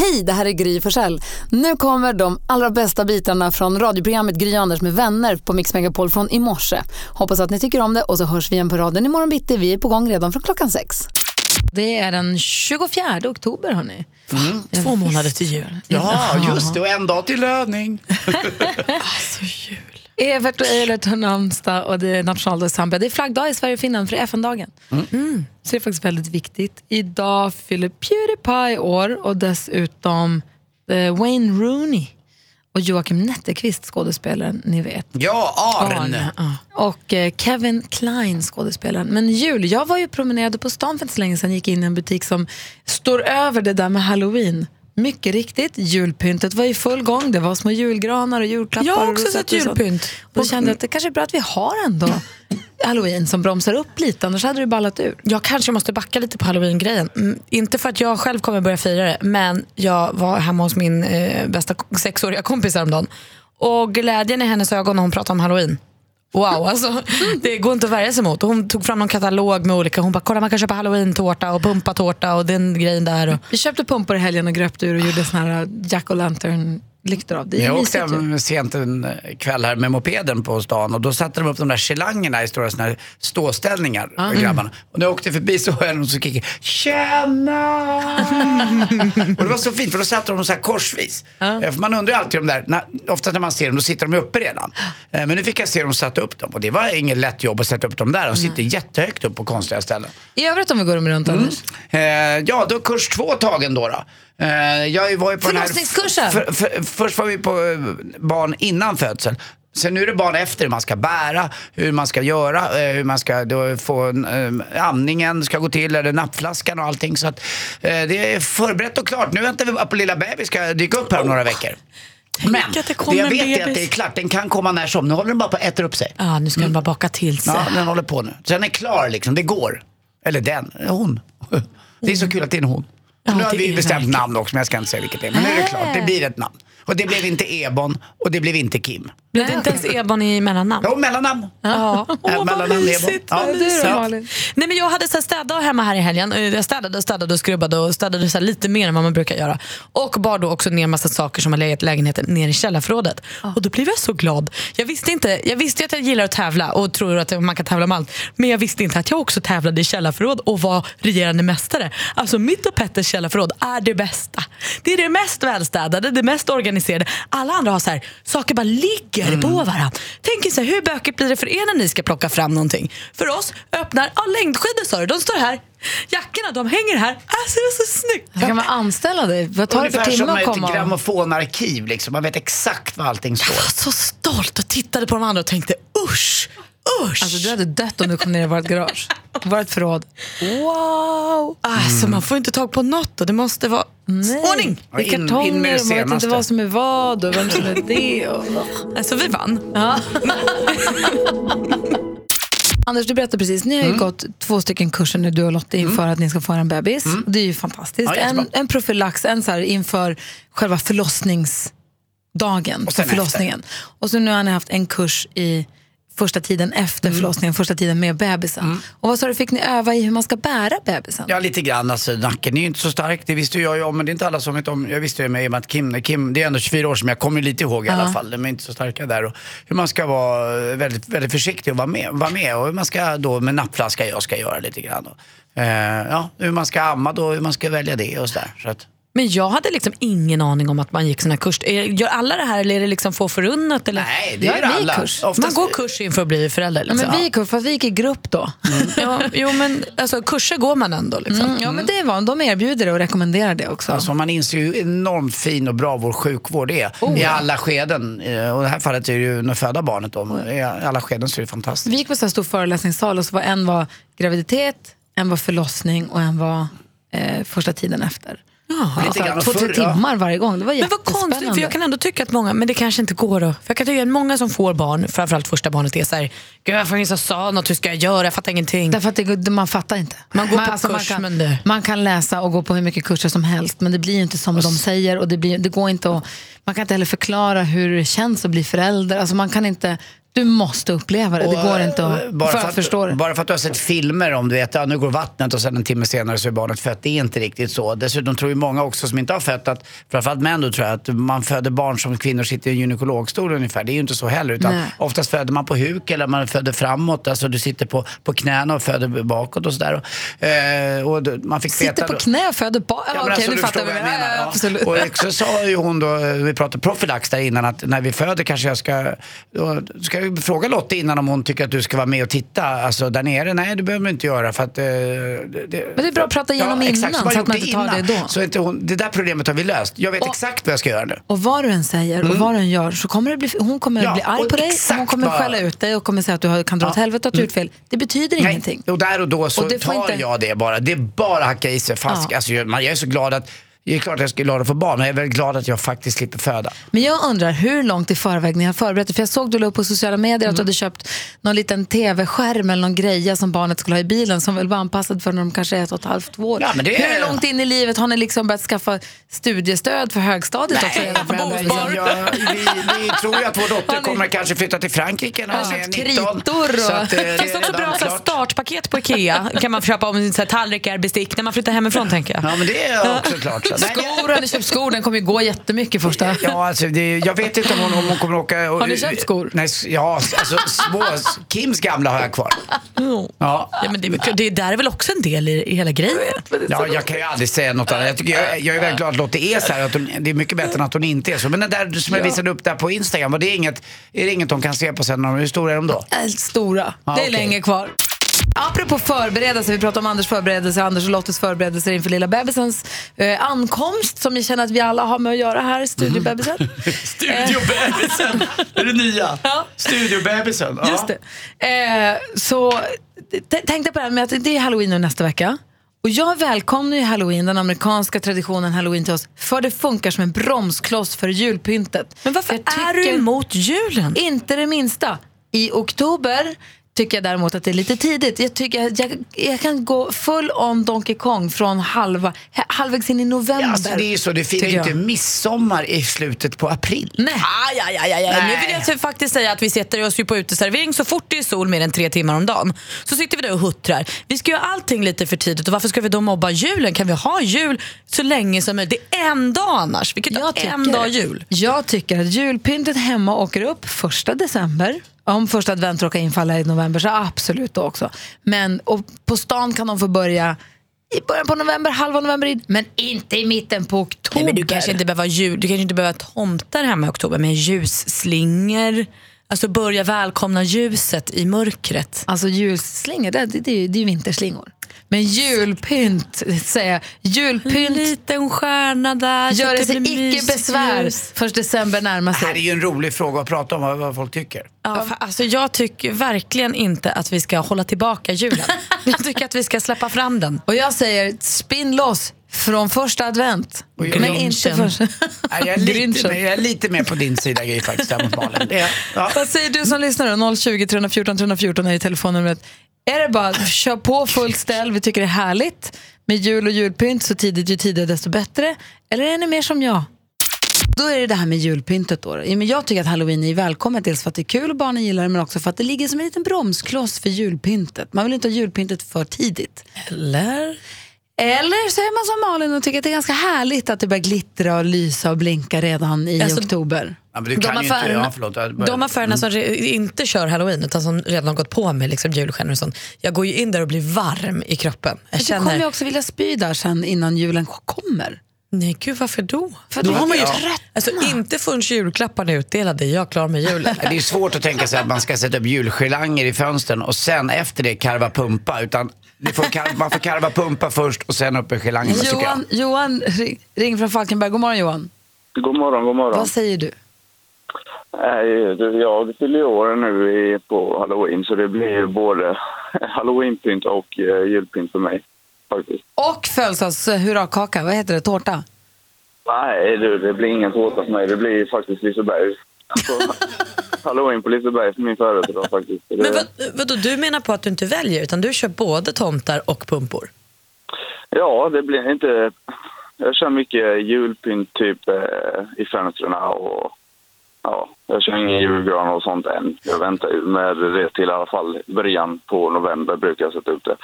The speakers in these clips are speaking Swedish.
Hej, det här är Gry Forssell. Nu kommer de allra bästa bitarna från radioprogrammet Gry Anders med vänner på Mix Megapol från i morse. Hoppas att ni tycker om det och så hörs vi igen på raden imorgon bitti. Vi är på gång redan från klockan sex. Det är den 24 oktober, hörni. Mm. Två månader till jul. Ja, just det. Och en dag till löning. Alltså jul. Evert och Eilert har namnsdag och det är nationaldag i Zambia. Det är flaggdag i Sverige och Finland för FN-dagen. Mm. Så det är faktiskt väldigt viktigt. Idag fyller Pewdiepie år och dessutom eh, Wayne Rooney och Joakim Netterqvist, skådespelaren ni vet. Ja, Arn. ja. Och eh, Kevin Klein, skådespelaren. Men jul, jag var ju promenerade på stan för inte så länge sedan, gick in i en butik som står över det där med halloween. Mycket riktigt, julpyntet var i full gång. Det var små julgranar och julklappar. Jag har också sett och sånt. julpynt. Och då kände jag att det kanske är bra att vi har ändå halloween som bromsar upp lite, annars hade det ballat ur. Jag kanske måste backa lite på halloween-grejen. Mm, inte för att jag själv kommer börja fira det, men jag var hemma hos min eh, bästa sexåriga kompis häromdagen. Och glädjen i hennes ögon när hon pratade om halloween. Wow, alltså, det går inte att värja sig mot. Och Hon tog fram någon katalog med olika, hon bara kolla man kan köpa halloween-tårta och pumpatårta och den grejen där. Och, Vi köpte pumpor i helgen och gröpte ur och gjorde såna här Jack o' lantern-lyktor av. Det är Jag åkte mysigt hem sent en kväll här med mopeden på stan och då satte de upp de där gelangerna i stora såna här ståställningar, grabbarna. Och när jag åkte förbi så hörde jag någon som skriker “Tjena!” Och det var så fint för då satte de så här korsvis. Eh, För man undrar ju alltid om där, när, ofta när man ser dem då sitter de uppe redan. Eh, Men nu fick jag se dem sätta upp dem och det var inget lätt jobb att sätta upp dem där. De sitter jättehögt upp på konstiga ställen. I övrigt om vi går om runt, Mm. Anders. Eh, ja, då kurs två tagen då. då. Eh, jag var ju på Förlossningskursen? För, för, först var vi på eh, barn innan födseln. Sen nu är det barn efter, hur man ska bära, hur man ska göra, eh, hur man ska få eh, amningen ska gå till, eller nappflaskan och allting. Så att, eh, det är förberett och klart. Nu väntar vi bara på lilla bebis ska dyka upp här om några veckor. Men det det, jag vet är att bebis. det är klart, den kan komma när som. Nu håller den bara på att äta upp sig. ah, nu ska den bara baka till sig. Ja, den håller på nu. Så den är klar liksom, det går. Eller den, hon. Det är så kul att det är en hon. Nu har vi bestämt namn också, men jag ska inte säga vilket det är. Men nu är det klart, det blir ett namn. Och det blev inte Ebon och det blev inte Kim. Blev det inte ens Ebon i mellannamn? Jo, mellannamn. Ja. Äh, Åh, vad mellannamn Ebon. mysigt. Ja, vad. Malin? Nej, men jag hade så här städdag hemma här i helgen. Eh, Jag städade och städade och skrubbade och städade så här lite mer än vad man brukar göra. Och bar då också ner massa saker som har legat i lägenheten ner i källarförrådet. Och då blev jag så glad. Jag visste, inte, jag visste att jag gillar att tävla och tror att man kan tävla om allt. Men jag visste inte att jag också tävlade i källarförråd och var regerande mästare. Alltså mitt och Petters källarförråd är det bästa. Det är det mest välstädade, det mest organiserade. Alla andra har så här, saker bara ligger på varandra. Tänk er så här, hur bökigt blir det för er när ni ska plocka fram någonting? För oss, öppnar, ja längdskidor sa du, de står här. Jackorna, de hänger här. Alltså det är så snyggt. Kan man anställa dig? Vad tar det för Ungefär som timme att ett komma? grammofonarkiv, liksom. man vet exakt var allting Jag står. var så stolt och tittade på de andra och tänkte usch, usch. Alltså, du hade dött om du kom ner i vårt garage. Vårt förråd. wow. Alltså man får inte tag på något och det måste vara ordning. Ja, Det är in- in med kartonger, det man vet inte vad som är vad och vem som är det. Och... Alltså vi vann. Anders, du berättade precis, ni har Mm. gått två stycken kurser nu, du och Lotta, inför att ni ska få en bebis. Det är ju fantastiskt. Mm. Ja, en, en profylax, en så här inför själva förlossningsdagen, Och förlossningen. Och så nu har ni haft en kurs i första tiden efter Mm. förlossningen, första tiden med bebisen. Och vad sa du, fick ni öva i hur man ska bära bebisen? Ja, lite grann. Alltså, nacken är ju inte så stark. Det visste jag ju om, men det är inte alla som vet om. Jag visste det med i och med att Kim, Kim, det är ändå 24 år som jag kommer lite ihåg i alla fall. De är inte så starka där. Och hur man ska vara väldigt, väldigt försiktig och vara med, vara med. Och hur man ska då med nappflaska, jag ska göra lite grann. Och, eh, ja, hur man ska amma då, hur man ska välja det och sådär. Så att, Men jag hade liksom ingen aning om att man gick sån här kurs. Är- Gör alla det här eller är det liksom få förunnat? Eller? nej, det Ja, är vi alla. kurs. Oftast- Man går kurs inför att bli förälder. Ja, Liksom. men vi gick, fast vi gick i grupp då. ja, jo, men alltså, kurser går man ändå. Liksom. Mm, ja, men det var, de erbjuder det och rekommenderar det också. Alltså man inser hur enormt fin och bra vår sjukvård är i alla skeden. Eh, Och i det här fallet är det ju när föda barnet då. I alla skeden så är det fantastiskt. Vi gick på så här stor föreläsningssal och så var en var graviditet, en var förlossning och en var eh, första tiden efter. Jaha. Så grann två, tre timmar varje gång. Det var Men vad konstigt, för jag kan ändå tycka att många, men det kanske inte går att, för jag kan tycka att många som får barn, framförallt första barnet är såhär, gud varför ingen sa något, hur ska jag göra, jag fattar ingenting. Därför att det, man fattar inte. Man går på man kurs, kan, men det- man kan läsa och gå på hur mycket kurser som helst men det blir inte som de säger och det, blir, det går inte att, man kan inte heller förklara hur det känns att bli förälder. Alltså man kan inte Du måste uppleva det. Det går inte att, bara för att förstå det. Bara för att du har sett filmer om du vet, ja, nu går vattnet och sen en timme senare så är barnet fött. Det är inte riktigt så. Dessutom tror ju många också som inte har fött att, framförallt män då tror jag, att man föder barn som kvinnor sitter i en gynekologstol ungefär. Det är ju inte så heller. Utan Nej. oftast föder man på huk eller man föder framåt. Alltså du sitter på, på knäna och föder bakåt och sådär. Eh, och då- man fick Sitter veta på knä och föder barn. Ja, Okej, alltså, nu fattar vi. Ja, absolut. Och också sa ju hon då, eh, vi pratade profylax där innan, att när vi föder kanske jag ska, då ska jag fråga Lotta innan om hon tycker att du ska vara med och titta alltså, där nere. Nej, det behöver du inte göra för att... eh, det, Men det är bra att prata igenom innan, som man så att man inte tar innan. det då. Så inte hon, det där problemet har vi löst. Jag vet Och- exakt vad jag ska göra nu. Och vad du än säger och vad du än gör så kommer bli, hon kommer Ja, bli arg på dig, hon exakt kommer vad- skälla ut dig och kommer säga att du kan dra åt helvete att du har gjort fel. Det betyder ingenting. Och där och då så Och tar inte- jag det bara. Det är bara att hacka i sig. Fast, Ja. alltså, man, jag är så glad att jag är klart att jag är glad att få barn, men jag är väldigt glad att jag faktiskt slipper föda. Men jag undrar hur långt i förväg ni har förberett er? För jag såg du la upp på sociala medier att du hade köpt någon liten tv-skärm eller någon greja som barnet skulle ha i bilen som väl var anpassad för när de kanske är ett och ett halvt år. Ja, men det är- Hur långt in i livet har ni liksom börjat skaffa studiestöd för högstadiet också? redan för alla? Liksom, jag, vi, vi tror ju att vår dotter ni- kommer kanske flytta till Frankrike när hon är köpt 19. kritor och- Så att, eh, Det finns också bra klart. startpaket på Ikea. kan man köpa om så här, tallrikar, bestick när man flyttar hemifrån tänker jag. Ja, men det är också klart. Skor, har ni köpt skor? Den kommer ju gå jättemycket första. Ja, alltså, det, jag vet inte om hon, om hon kommer åka... Och, Har ni köpt skor? Nej, ja, alltså små. Kims gamla har jag kvar. Ja. Ja, men det, det där är väl också en del i, i hela grejen? Ja, jag kan ju aldrig säga något annat. Jag, tycker, jag, jag är väldigt glad att Lotte är så här. Att hon, det är mycket bättre än att hon inte är så. Men den där som jag visade upp där på Instagram, var det inget, är det inget hon kan se på sen? Hur stora är de då? Äh, Stora. Ja, det är okej. länge kvar. Apropå förberedelser, vi pratar om Anders förberedelser, Anders och Lottes förberedelser inför lilla bebisens eh, ankomst som jag känner att vi alla har med att göra här, studiobebisen. Studiobebisen! är det nya? Ja. Studiobebisen. Ja. Just det. Eh, så tänkte på det här med att det är halloween nu nästa vecka. Och jag välkomnar ju halloween, den amerikanska traditionen halloween till oss, för det funkar som en bromskloss för julpyntet. Men varför Jag är du emot julen? Inte det minsta. I oktober tycker jag däremot att det är lite tidigt. Jag, tycker att jag, jag kan gå full on Donkey Kong från halva, halvvägs in i november. Ja, alltså, det är ju så, du firar ju jag. inte midsommar i slutet på april. Nej. Aj, aj, aj, aj, aj. Nu vill jag så faktiskt säga att vi sätter oss ju på uteservering så fort det är sol mer än tre timmar om dagen. Så sitter vi där och huttrar. Vi ska göra allting lite för tidigt och varför ska vi då mobba julen? Kan vi ha jul så länge som möjligt? Det är en dag annars. Vi kan Jag ta en dag jul. Jag tycker att julpyntet hemma åker upp första december. Om första advent råkar infalla i november så absolut då också. Men och på stan kan de få börja i början på november, halva november in, men inte i mitten på oktober. Nej, men du kanske inte behöver jul, du kanske inte behöver tomtar hemma i oktober men ljusslingor. Alltså börja välkomna ljuset i mörkret. Alltså julslingor, det, det, det, det är ju vinterslingor. Men julpynt, säger jag. En Julpynt liten stjärna där. gör det sig icke besvär först december närmar Det här är sig. ju en rolig fråga att prata om, vad, folk tycker. Ja, alltså, jag tycker verkligen inte att vi ska hålla tillbaka julen. jag tycker att vi ska släppa fram den. Och jag säger spinn loss från första advent. Och jag- Men inte Grinchen. först... Nej, jag, är lite, mer- jag är lite mer på din sida Gry faktiskt, mot Malin. Det är- Ja. Vad säger du som lyssnar då? 020 314 314 är telefonnumret. Är det bara kör på fullt ställ, vi tycker det är härligt med jul och julpynt, så tidigt ju tidigare desto bättre. Eller är ni mer som jag? Då är det det här med julpyntet då. Ja, men Jag tycker att halloween är välkommet, dels för att det är kul och barnen gillar det, men också för att det ligger som en liten bromskloss för julpyntet. Man vill inte ha julpyntet för tidigt. Eller? Eller så är man som Malin och tycker att det är ganska härligt att det börjar glittra och lysa och blinka redan i Alltså, oktober. Ja, De kan ju inte... affärerna, Ja, förlåt, jag börjar- de affärerna som re- inte kör halloween utan som redan har gått på med liksom julstjärnor och sånt. Jag går ju in där och blir varm i kroppen. Jag Du kommer känner, ju också vilja spy där sen innan julen kommer. nej gud varför då? För då har man ju ja. Alltså inte förrän julklapparna är utdelade, är jag klar med julen. Det är svårt att tänka sig att man ska sätta upp julgirlanger i fönstren och sen efter det karva pumpa. Utan får karva, man får karva pumpa först och sen upp tycker jag. Johan, Johan ring, ring från Falkenberg. God morgon Johan. God morgon, god morgon. Vad säger du? Nej, jag fyller år nu i, på halloween så det blir både halloweenpynt och eh, julpynt för mig faktiskt. Och födelsedags hurrakaka, vad heter det? Tårta? Nej, du, det blir ingen tårta för mig. Det blir faktiskt Liseberg. Alltså, halloween på Liseberg för min födelsedag faktiskt. Men vad, vadå, du menar på att du inte väljer utan du kör både tomtar och pumpor? Ja, det blir inte... Jag kör mycket julpynt typ eh, i fönstren och ja, jag kör ingen julgran och sånt än. Jag väntar med det till i alla fall början på november brukar jag sätta upp det.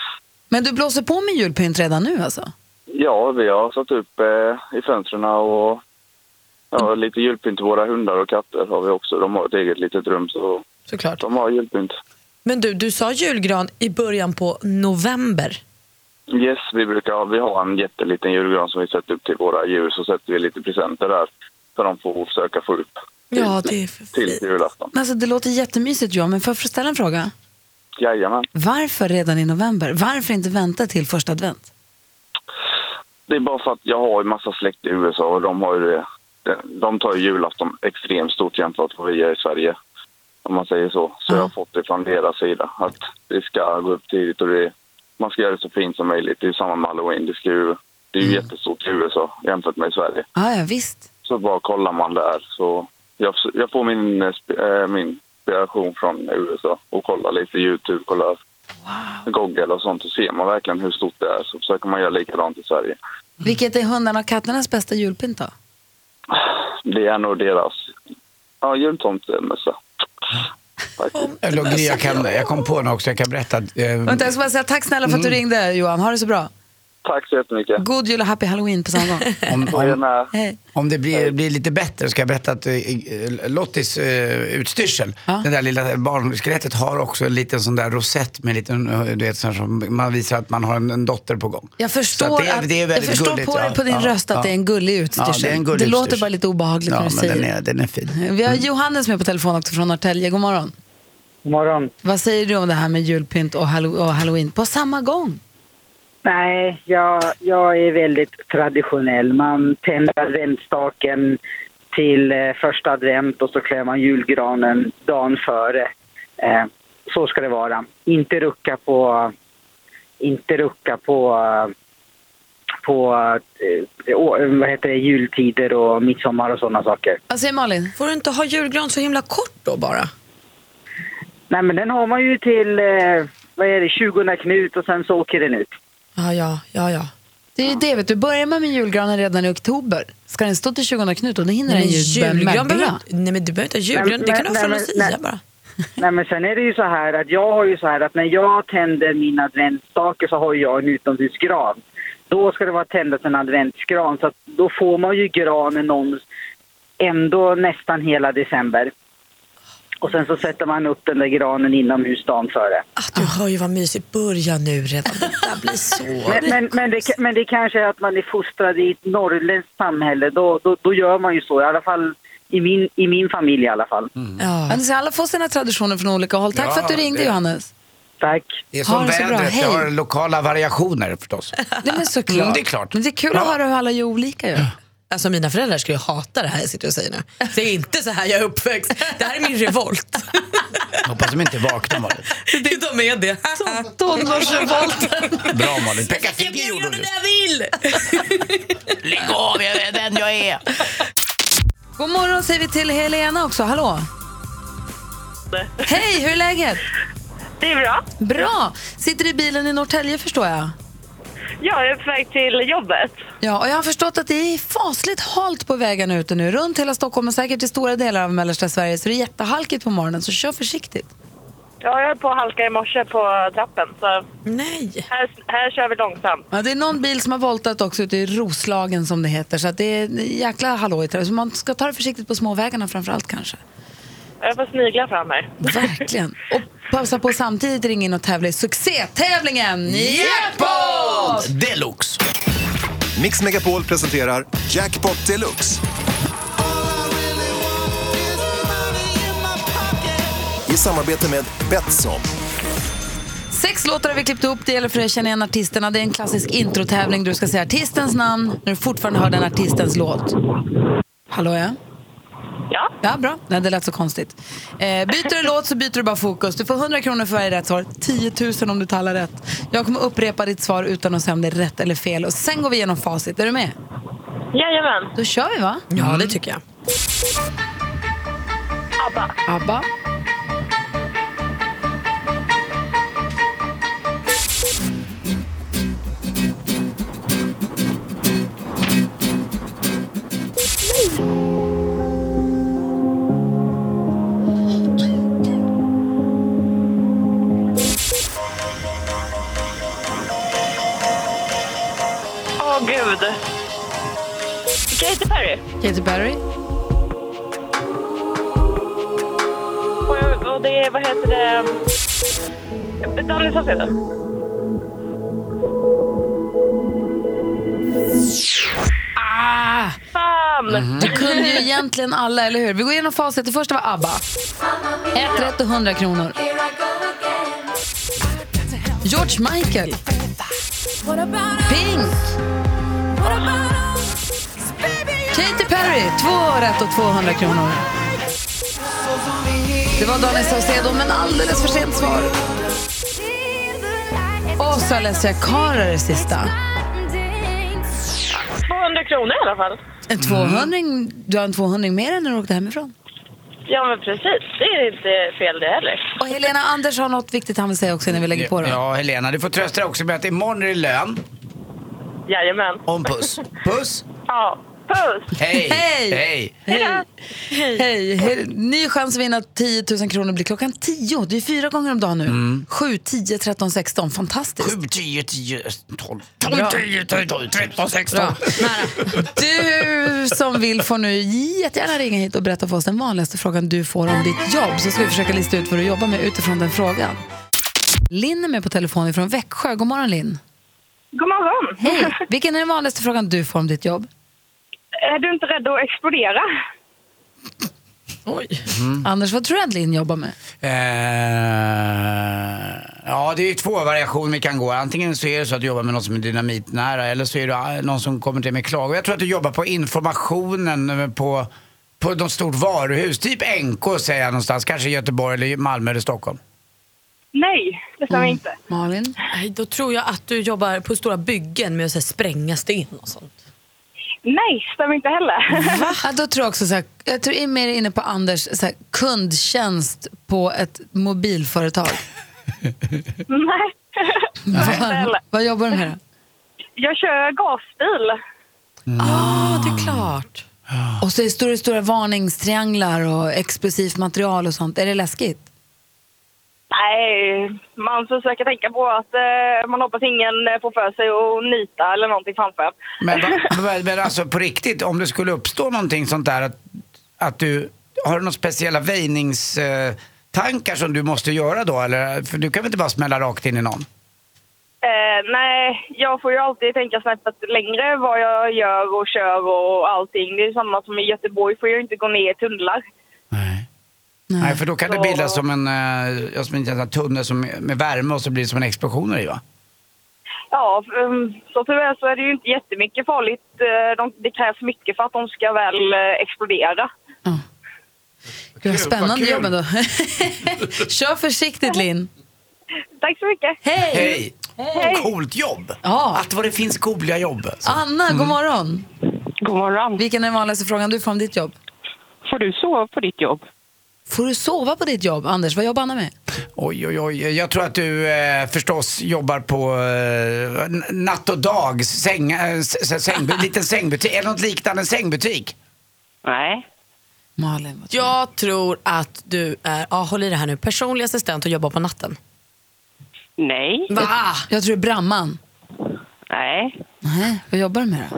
Men du blåser på med julpynt redan nu alltså? Ja, vi har satt upp eh, i fönstren och ja, lite julpynt till våra hundar och katter har vi också. De har ett eget litet rum så Såklart. de har julpynt. Men du, du sa julgran i början på november. Yes, vi brukar ha, vi har en jätteliten julgran som vi sätter upp till våra djur så sätter vi lite presenter där så de får försöka få upp till, Ja, det är för till julafton. Men Alltså, det låter jättemysigt Johan, men får jag ställa en fråga? Jajamän. Varför redan i november? Varför inte vänta till första advent? Det är bara för att jag har ju massa släkt i USA och de har ju det. De tar ju julafton extremt stort jämfört med vad vi gör i Sverige. Om man säger så. Så jag har fått det från deras sida. Att vi ska gå upp tidigt och det, man ska göra det så fint som möjligt. Det är samma med halloween. Det, ska ju, det är ju jättestort i USA jämfört med i Sverige. Ah, ja, visst. Så bara kollar man där så jag, jag får min, eh, min inspiration från USA och kollar lite Youtube, kollar Google och sånt så ser man verkligen hur stort det är. Så försöker man göra likadant i Sverige. Vilket är hundarna och katternas bästa julpynt då? Det är nog deras ja, jultomtemössa. Jag, kan, jag kom på något också, jag kan berätta. Eh, Vänta, jag ska bara säga tack snälla för att du ringde Johan. Ha det så bra. Tack så jättemycket. God jul och happy halloween på samma gång. om, om, om det blir, blir lite bättre ska jag berätta att eh, eh, Lottis eh, utstyrsel, Ja. det där lilla barnskelettet har också en liten sån där rosett med en liten, eh, du vet, sån som man visar att man har en, en dotter på gång. Jag förstår, det att, det är jag förstår gulligt, på, ja. på din Ja, röst att ja. det är en gullig utstyrsel. Ja, det en gullig låter utstyrsel. bara lite obehagligt Ja, när du men säger den det. är, den är fin. Vi har Johannes med på telefon också från Norrtälje. God morgon. God morgon. Vad säger du om det här med julpynt och, hallo- och halloween på samma gång? Nej, jag, jag är väldigt traditionell. Man tänder adventsstaken till eh, första advent och så klär man julgranen dagen före. Eh, så ska det vara. Inte rucka på, inte rucka på, på eh, vad heter det, jultider och midsommar och sådana saker. Vad säger Malin? Får du inte ha julgran så himla kort då bara? Nej, men den har man ju till eh, vad är det, 20 Knut och sen så åker den ut. Ja, ja, ja, ja. Det är ju det, vet du. Börjar man med julgranen redan i oktober, ska den stå till 20 Knut och då hinner den ju börja julgran behöver Nej, men du behöver inte ha julgran. Nej, Det kan du ha från nej, Lucia bara. Nej men sen är det ju så här att jag har ju så här att när jag tänder min adventsstake så har jag en utomhusgran. Då ska det vara tändas en adventsgran så att då får man ju granen någon, ändå nästan hela december. Och sen så sätter man upp den där granen inomhus dagen före. Ah, du hör ju vad mysigt. Börja nu redan. Det där blir så... Men, men, men, det, men det kanske är att man är fostrad i ett norrländskt samhälle. Då, då, då gör man ju så, i alla fall i min, i min familj i alla fall. Ja. Men så alla får sina traditioner från olika håll. Tack Ja, för att du ringde det- Johannes. Tack. Det är Ha som det så bra, vädret, det hej. har lokala variationer förstås. Nej, men såklart. Mm, det är klart. Men det är kul att Ja. höra hur alla gör olika. Ju. Alltså mina föräldrar skulle hata det här jag sitter och säger nu. Det är inte så här jag är uppväxt. Det här är min revolt. Hoppas de inte vaknar Malin. De är det. Tonårsrevolten. Bra Malin. Pekka kan gjorde göra du. det jag vill! Lägg av, jag är den jag är. God morgon säger vi till Helena också. Hallå. Hej, hur är läget? Det är bra. Bra. Sitter i bilen i Norrtälje förstår jag. Ja, jag är på väg till jobbet. Ja, och jag har förstått att det är fasligt halt på vägarna ute nu. Runt hela Stockholm och säkert i stora delar av mellersta Sverige. Så det är jättehalkigt på morgonen, så kör försiktigt. Ja, jag är på att halka i morse på trappen. Så Nej. här, här kör vi långsamt. Ja, det är någon bil som har voltat också ute i Roslagen som det heter. Så att det är en jäkla hallå i trafiken. Så man ska ta det försiktigt på småvägarna framför allt kanske. Jag får snigla fram här. Verkligen. Och passa på samtidigt ringa in och tävla i succétävlingen Jackpot! Deluxe. Mix Megapol presenterar Jackpot Deluxe. I samarbete med Betsson. Sex låtar har vi klippt ihop. Det gäller för dig att känna igen artisterna. Det är en klassisk introtävling. Du ska säga artistens namn när du fortfarande hör den artistens låt. Hallå ja? Ja, bra. Nej, det lät så konstigt. Eh, byter du låt så byter du bara fokus. Du får 100 kronor för varje rätt svar. 10 000 om du talar rätt. Jag kommer upprepa ditt svar utan att säga om det är rätt eller fel. Och sen går vi igenom facit. Är du med? jajamän. Då kör vi va? Ja, det tycker jag. ABBA. ABBA. Katy Perry. Och, det är, vad heter det? Danny Saucedo. Ah! Fan! Du kunde ju egentligen alla, eller hur? Vi går igenom facit. Det första var ABBA. Ett rätt och 100 kronor. George Michael. Pink. Katy Perry. Två rätt och 200 kronor. Det var Daniel Saucedo, men alldeles för sent svar. Och så Alessia Cara det sista. 200 kronor i alla fall. En 200 Du har en 200 mer än när du åkte hemifrån. Ja, men precis. Det är inte fel det heller. Och Helena Anders har något viktigt han vill säga också innan vi lägger på det. Ja, Helena, du får trösta dig också med att imorgon är det lön. Jajamän. En puss. Puss! Ja, puss! Hej! Hej! Hej! Hej. Hej. Hej. Ny chans att vinna 10 000 kronor blir klockan 10. Det är fyra gånger om dagen nu. 7, 10, 13, 16. Fantastiskt. 7, 10, 10, 12, Bra. 12, 10, 12, 13, 16. Bra. Nära. Du som vill får nu jättegärna ringa hit och berätta för oss den vanligaste frågan du får om ditt jobb. Så ska vi försöka lista ut vad du jobbar med utifrån den frågan. Linn är med på telefon från Växjö. God morgon Linn. God morgon! Hej. Vilken är den vanligaste frågan du får om ditt jobb? Är du inte rädd att explodera? Oj. Anders, vad tror du att Linn jobbar med? Eh, ja, det är ju två variationer vi kan gå. Antingen så är det så att du jobbar med något som är dynamitnära eller så är det eh, någon som kommer till med klago. Jag tror att du jobbar på informationen eh, på, på något stort varuhus. Typ NK säger jag någonstans. Kanske Göteborg, eller Malmö eller Stockholm. Nej, det stämmer inte. Malin? Nej, då tror jag att du jobbar på stora byggen med att så här, spränga sten och sånt. Nej, stämmer inte heller. Ja, då tror jag också så här, jag tror jag är mer inne på Anders så här, kundtjänst på ett mobilföretag. Nej. inte heller. Vad, vad jobbar du med då? Jag kör gasbil. Ah, det är klart. Och så är det stora, stora varningstrianglar och explosivt material och sånt. Är det läskigt? Nej, man försöker tänka på att eh, man hoppas ingen eh, får för sig att nita eller någonting framför. Men, va- men alltså på riktigt, om det skulle uppstå någonting sånt där att, att du har du några speciella väjningstankar som du måste göra då? Eller, för du kan väl inte bara smälla rakt in i någon? Eh, nej, jag får ju alltid tänka snäppet längre vad jag gör och kör och allting. Det är samma som i Göteborg får jag inte gå ner i tunnlar. Nej. Nej, för då kan det Så- bildas som en, eh, ja, som en tunnel som, med värme och så blir det som en explosion i va? Ja, um, så tyvärr så är det ju inte jättemycket farligt. Eh, de, det krävs mycket för att de ska väl eh, explodera. Gud, vad spännande jobb ändå. Kör försiktigt Linn. Tack så mycket. Hej! Hej! Coolt jobb! Ja. Att vad det finns coola jobb. alltså. Anna, god morgon. God morgon. Vilken är den vanligaste frågan du får om ditt jobb? Får du sova på ditt jobb? Får du sova på ditt jobb? Anders, vad jobbar Anna med? Oj, oj, oj. Jag tror att du eh, förstås jobbar på eh, natt och dag, säng, eh, säng, liten sängbutik, eller något liknande en sängbutik. Nej. Malin, vad tror Jag tror att du är, ja, håll i det här nu, personlig assistent och jobbar på natten. Nej. Va? Jag tror det är Bramman. Nej. Nej, vad jobbar du med då?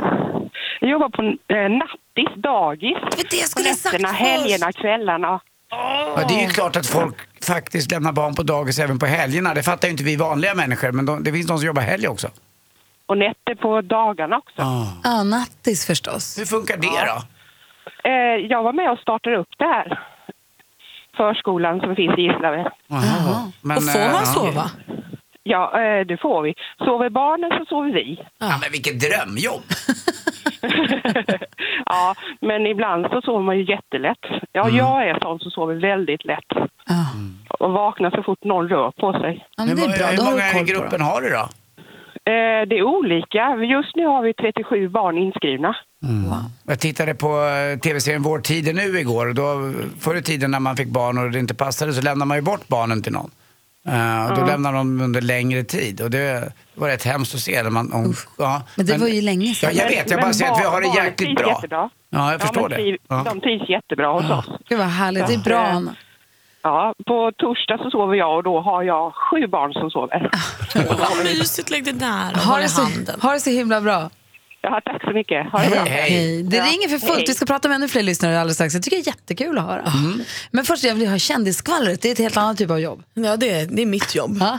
Jag jobbar på eh, nattis, dagis. Var det jag På skulle ha sagt nätterna, först. helgerna, kvällarna. Ja, det är ju klart att folk faktiskt lämnar barn på dagis även på helgerna. Det fattar ju inte vi vanliga människor, men de, det finns de som jobbar helg också. Och nätter på dagarna också. Ja, nattis förstås. Hur funkar det då? Eh, jag var med och startade upp det här. Förskolan som finns i Gislaved. Jaha. Men, och får eh, man ja. sova? Ja, eh, det får vi. Sover barnen så sover vi. Ja, men vilket drömjobb! ja, men ibland så sover man ju jättelätt. Ja, jag är sån som sover väldigt lätt. Ja. Och vaknar så fort någon rör på sig. Ja, men det hur, är bra, hur många i gruppen har du då? Eh, det är olika. Just nu har vi 37 barn inskrivna. Jag tittade på eh, tv-serien Vår tid är nu igår. Då, förr i tiden när man fick barn och det inte passade så lämnade man ju bort barnen till någon. Eh, och då lämnade de under längre tid och det var rätt hemskt att se. När man, om, ja, Men det var ju länge Ja, sedan. jag vet, jag bara Men säger att vi har det jäkligt bra. Jättebra. Ja, jag förstår men det. Ja. De trivs jättebra hos oss. Gud vad härligt, det är bra Ja. Anna. Ja, på torsdag så sover jag och då har jag sju barn som sover. Vad mysigt, lägg det nära och Ha håll i det, så, handen. ha det så himla bra. Ja, tack så mycket. Ha det bra. Hej. Det Ja. ringer för fullt. Hej. Vi ska prata med ännu fler lyssnare alldeles strax. Jag tycker det är jättekul att höra. Men först jag vill ha kändisskvallret. Det är ett helt annat typ av jobb. Ja, det, det är mitt jobb. Ja.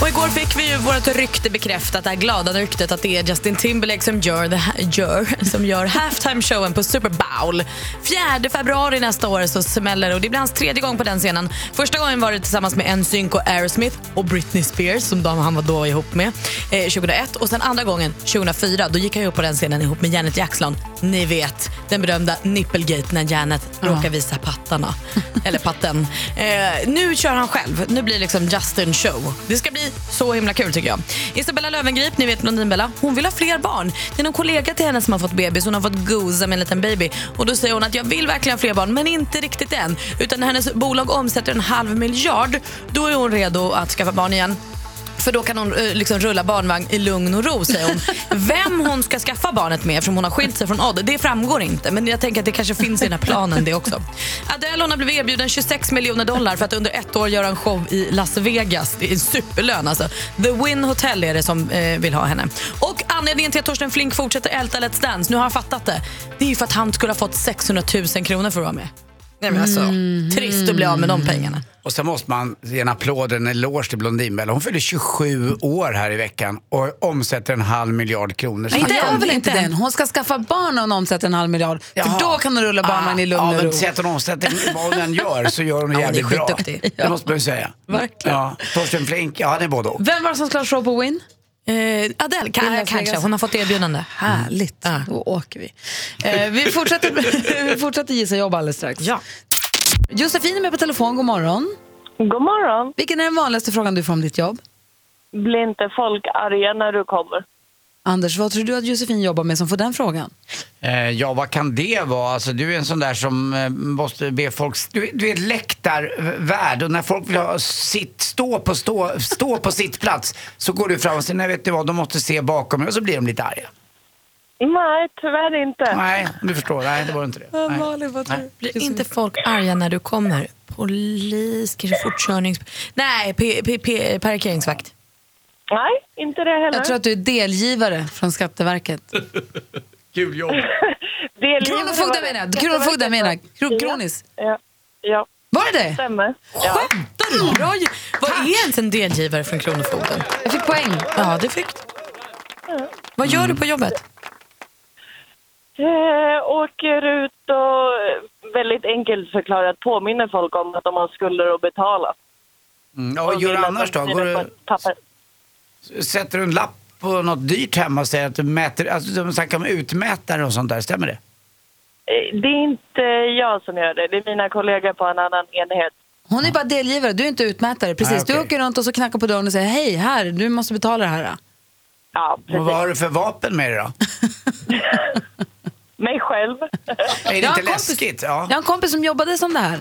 Och igår fick vi ju vårt rykte bekräftat, det här glada ryktet att det är Justin Timberlake som gör, the, gör, som gör halftime-showen på Super Bowl. 4 februari nästa år så smäller det och det blir hans tredje gång på den scenen. Första gången var det tillsammans med NSYNC och Aerosmith och Britney Spears som han var då ihop med eh, 2001. Och sen andra gången 2004 då gick han upp på den scenen ihop med Janet Jackson. Ni vet, den berömda Nipplegate när Janet råkar visa pattarna. Eller patten. Eh, nu kör han själv. Nu blir det liksom Justin show. Det ska bli så himla kul tycker jag. Isabella Löwengrip, ni vet Blondinbella, hon vill ha fler barn. Det är någon kollega till henne som har fått bebis. Hon har fått gosa med en liten baby. Och då säger hon att jag vill verkligen ha fler barn, men inte riktigt än. Utan när hennes bolag omsätter en halv miljard, då är hon redo att skaffa barn igen. För då kan hon eh, liksom rulla barnvagn i lugn och ro, säger hon. Vem hon ska skaffa barnet med eftersom hon har skilt sig från Odd, det framgår inte. Men jag tänker att det kanske finns i den här planen det också. Adele hon har blivit erbjuden 26 miljoner dollar för att under ett år göra en show i Las Vegas. Det är en superlön alltså. The Win Hotel är det som eh, vill ha henne. Och anledningen till att Torsten Flink fortsätter älta Let's Dance, nu har han fattat det. Det är ju för att han skulle ha fått 600 000 kronor för att vara med. Nej, men alltså, Trist att bli av med de pengarna. Och så måste man ge en applåd, en eloge till Blondinbella. Hon fyller 27 år här i veckan och omsätter en halv miljard kronor. Nej, det är väl inte den. Hon ska skaffa barn och hon omsätter en halv miljard. För Jaha. då kan hon rulla barnvagn i lugn ja, och ro. men sätt hon omsätter vad hon än gör så gör hon det är jävligt bra. skitduktig. Det måste man ju säga. Verkligen. Ja, Torsten Flink, ja han är både och. Vem var det som skulle ha show på Win? Eh, Adele, kan, Las kanske. Hon har fått erbjudande. Härligt, Ja. då åker vi. Eh, vi, fortsätter, vi fortsätter gissa jobb alldeles strax. Ja. Josefin är med på telefon, god morgon. God morgon. Vilken är den vanligaste frågan du får om ditt jobb? Blir inte folk arga när du kommer? Anders, vad tror du att Josefin jobbar med som får den frågan? Eh, ja, vad kan det vara? Alltså, du är en sån där som eh, måste be folk... Du, du är ett läktarvärd och när folk vill ha sitt, stå, på, stå, stå på sitt plats så går du fram och säger, nej vet du vad, de måste se bakom mig och så blir de lite arga. Nej, tyvärr inte. Nej, du förstår. Nej, det var inte det. Nej. Malin, vad tror Nej. Blir inte folk arga när du kommer? Polis, kanske fortkörnings... Nej, p- p- p- parkeringsvakt. Nej, inte det heller. Jag tror att du är delgivare från Skatteverket. Kul jobb. Kronofogden menar jag. Kronofogden menar jag. Kro- Kronis. Ja, ja, Var det det? stämmer. Ja. Skämtar du? Bra Vad är ens en delgivare från Kronofogden? Jag fick poäng. Ja, det fick du. Vad gör du på jobbet? Eh, åker ut och väldigt enkelt förklarat påminner folk om att de har skulder att betala. Mm, ja, vad Och gör du annars då? Går du. Sätter du en lapp på något dyrt hemma och säger att du mäter, alltså de snackar om utmätare och sånt där, stämmer det? Eh, Det är inte jag som gör det, det är mina kollegor på en annan enhet. Hon är bara delgivare, du är inte utmätare. Precis, Nej, okej. du åker runt och så knackar på dörren och säger hej, här, du måste betala det här. Ja, Och vad precis. har du för vapen med dig då? Mig själv. Är det Jag har inte en kompis- läskigt? Ja. Jag har en kompis som jobbade som det här.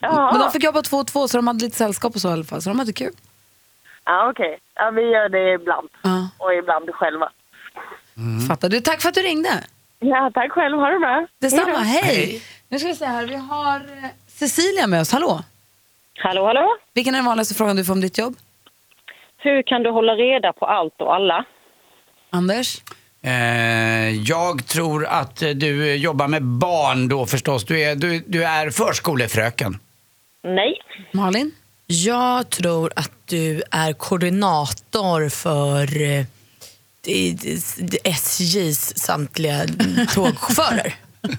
Men Jaha. de fick jobba två och två så de hade lite sällskap och så i alla fall. Så de hade kul. Ja, okej. Ja, vi gör det ibland. Ja. Och ibland själva. Fattar du? Tack för att du ringde. Ja, tack själv. Ha det bra. Detsamma, hej. Hej. Nu ska vi se här, vi har eh, Cecilia med oss. Hallå? Hallå, hallå. Vilken är den vanligaste frågan du får om ditt jobb? Hur kan du hålla reda på allt och alla? Anders? Eh, jag tror att du jobbar med barn då förstås. Du är, du, du är förskolefröken. Nej. Malin? Jag tror att du är koordinator för eh, SJs samtliga tågchaufförer.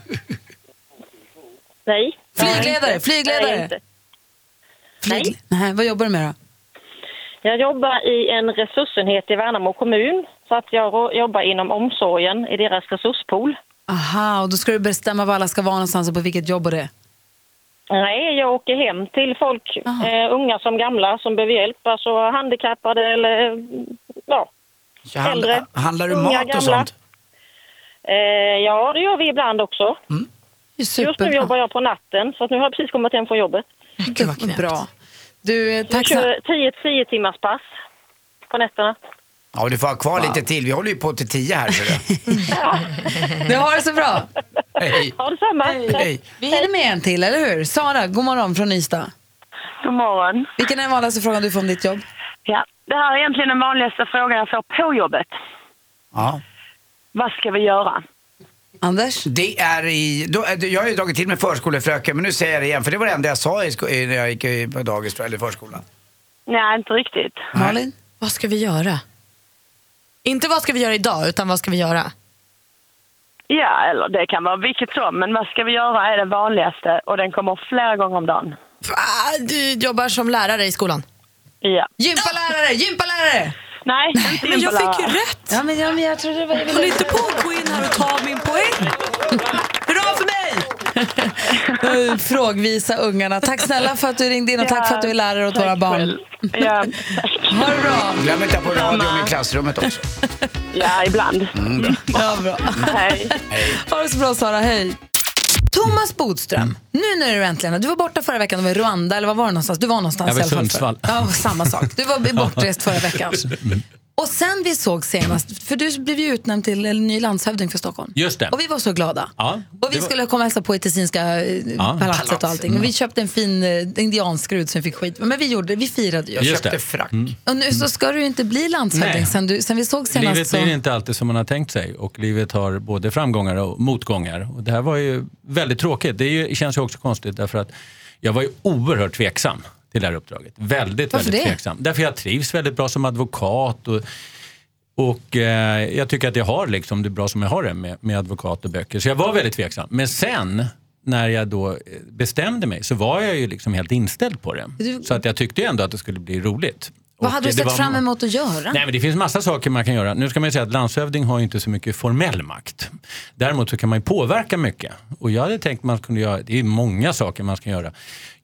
Nej. Flygledare, Nej, flygledare. Nej. Flyg... Nej. Vad jobbar du med då? Jag jobbar i en resursenhet i Värnamo kommun. Så att jag jobbar inom omsorgen i deras resurspool. Aha, och då ska du bestämma var alla ska vara någonstans och på vilket jobb och det. Nej, jag åker hem till folk, eh, unga som gamla, som behöver hjälp. Alltså handikappade eller ja. Så handla- Äldre, handlar du unga, mat och gamla. sånt? Eh, ja, det gör vi ibland också. Är Just nu jobbar jag på natten, så att nu har jag precis kommit hem från jobbet. Gud vad knäppt. Bra. Du, tack så kör 10 10 timmars pass på nätterna. Ja, du får ha kvar lite till. Vi håller ju på till tio här. Så det. Du har det så bra. Hej. Ha detsamma. Hej. Vi hinner med en till, eller hur? Sara, god morgon från Ystad. God morgon. Vilken är den vanligaste frågan du får om ditt jobb? Ja, det här är egentligen den vanligaste frågan jag får på jobbet. Ja. Vad ska vi göra? Anders? Det är i, då, jag har ju dragit till med förskolefröken men nu säger jag det igen för det var det enda jag sa i, när jag gick i- på dagis eller förskolan. Nej, inte riktigt. Malin? Vad ska vi göra? Inte vad ska vi göra idag, utan vad ska vi göra? Ja, eller det kan vara vilket som, men vad ska vi göra är det vanligaste och den kommer flera gånger om dagen. Ah, Du jobbar som lärare i skolan. Ja. Gympalärare, gympalärare! Nej, inte Men jag fick ju rätt! Ja, men, ja, men jag trodde det var... Håll inte på att gå in här och ta min poäng. Mig! Frågvisa ungarna. Tack snälla för att du ringde in och tack för att du är lärare åt våra barn. Ja, Ha det bra. Glöm inte på radion i klassrummet också. ja ibland. Ja, bra. Hej. Ha det så bra Sara, hej. Thomas Bodström, nu när du äntligen, du var borta förra veckan, du var i Rwanda eller var var du någonstans? Du var någonstans Jag var i. Sundsvall. Ja, samma sak. Du var bortrest förra veckan. Och sen vi såg senast, för du blev ju utnämnd till en ny landshövding för Stockholm. Just det. Och vi var så glada. Ja, och vi var- skulle komma och hälsa på i Tessinska eh, Ja, palatset och allting. Och vi köpte en fin eh, indianskrud som vi fick skit Men vi gjorde det, vi firade ju. Jag Just köpte det. frack. Och nu så ska du ju inte bli landshövding sen, du, sen vi såg senast. Livet så... blir inte alltid som man har tänkt sig och livet har både framgångar och motgångar. Och det här var ju väldigt tråkigt. Det är ju, känns ju också konstigt därför att jag var ju oerhört tveksam till det här uppdraget. Väldigt, Varför väldigt det? tveksam. Därför jag trivs väldigt bra som advokat och, och eh, jag tycker att jag har liksom det bra som jag har det med, med advokat och böcker. Så jag var väldigt tveksam. Men sen när jag då eh, bestämde mig så var jag ju liksom helt inställd på det. Du- Så att jag tyckte ju ändå att det skulle bli roligt. Vad hade du sett var- fram emot att göra? Nej, men det finns massa saker man kan göra. Nu ska man ju säga att landshövding har ju inte så mycket formell makt. Däremot så kan man ju påverka mycket. Och jag hade tänkt man kunde göra, det är många saker man ska göra.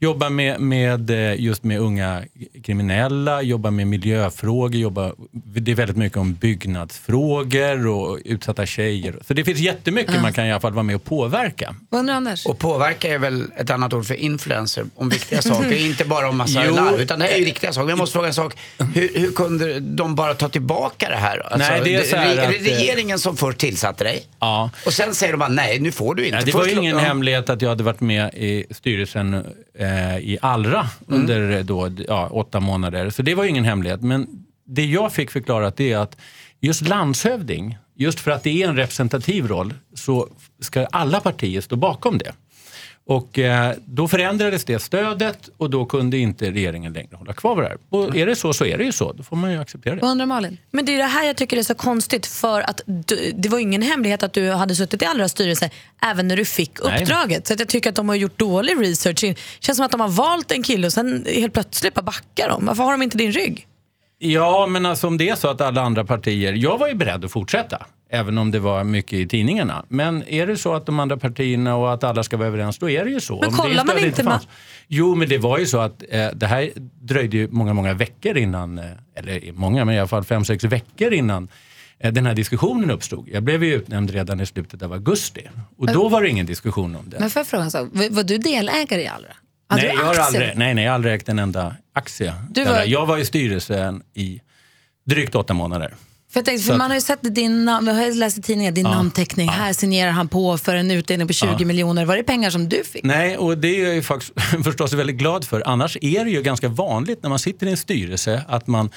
Jobba med, med eh, just med unga kriminella, jobba med miljöfrågor, jobba, det är väldigt mycket om byggnadsfrågor och utsatta tjejer. Så det finns jättemycket man kan i alla fall vara med och påverka. Vad undrar Anders? Och påverka är väl ett annat ord för influencer om viktiga saker. Inte bara om massa Jo. larv, utan det här är ju riktiga saker. Jag måste fråga en sak. Hur, hur kunde de bara ta tillbaka det här? Alltså, Nej, det är så här är det att, eh, regeringen som först tillsatte dig? Ja. Och sen säger de bara nej, nu får du inte. Ja, det var ju ingen ja. hemlighet att jag hade varit med i styrelsen eh, i Allra Mm. under då, ja, åtta månader. Så det var ju ingen hemlighet. Men det jag fick förklarat är att just landshövding, just för att det är en representativ roll, så ska alla partier stå bakom det. Och eh, då förändrades det stödet och då kunde inte regeringen längre hålla kvar det här. Och är det så så är det ju så. Då får man ju acceptera det. Vad undrar Malin? Men det är det här jag tycker är så konstigt för att du, det var ingen hemlighet att du hade suttit i Allra styrelse även när du fick Nej. uppdraget. Så att jag tycker att de har gjort dålig research. Det känns som att de har valt en kille och sen helt plötsligt bara backar de. Varför har de inte din rygg? Ja, men alltså om det är så att alla andra partier... Jag var ju beredd att fortsätta, även om det var mycket i tidningarna. Men är det så att de andra partierna och att alla ska vara överens, då är det ju så. Men kollar det man inte fanns- Jo, men det var ju så att eh, det här dröjde ju många, många veckor innan, eh, eller många, men i alla fall fem, sex veckor innan eh, den här diskussionen uppstod. Jag blev ju utnämnd redan i slutet av augusti och då var det ingen diskussion om det. Men får jag fråga en sak? Var du delägare i Allra? Hade nej, du jag har aldrig, nej, nej, jag har aldrig ägt en enda aktie. Du var- Jag var i styrelsen i drygt åtta månader. För jag tänkte, för att- man har ju sett din namn, jag har läst i tidningen, din namnteckning. Här signerar han på för en utdelning på 20 miljoner. Var det pengar som du fick? Nej, och det är jag ju faktiskt förstås väldigt glad för. Annars är det ju ganska vanligt när man sitter i en styrelse att man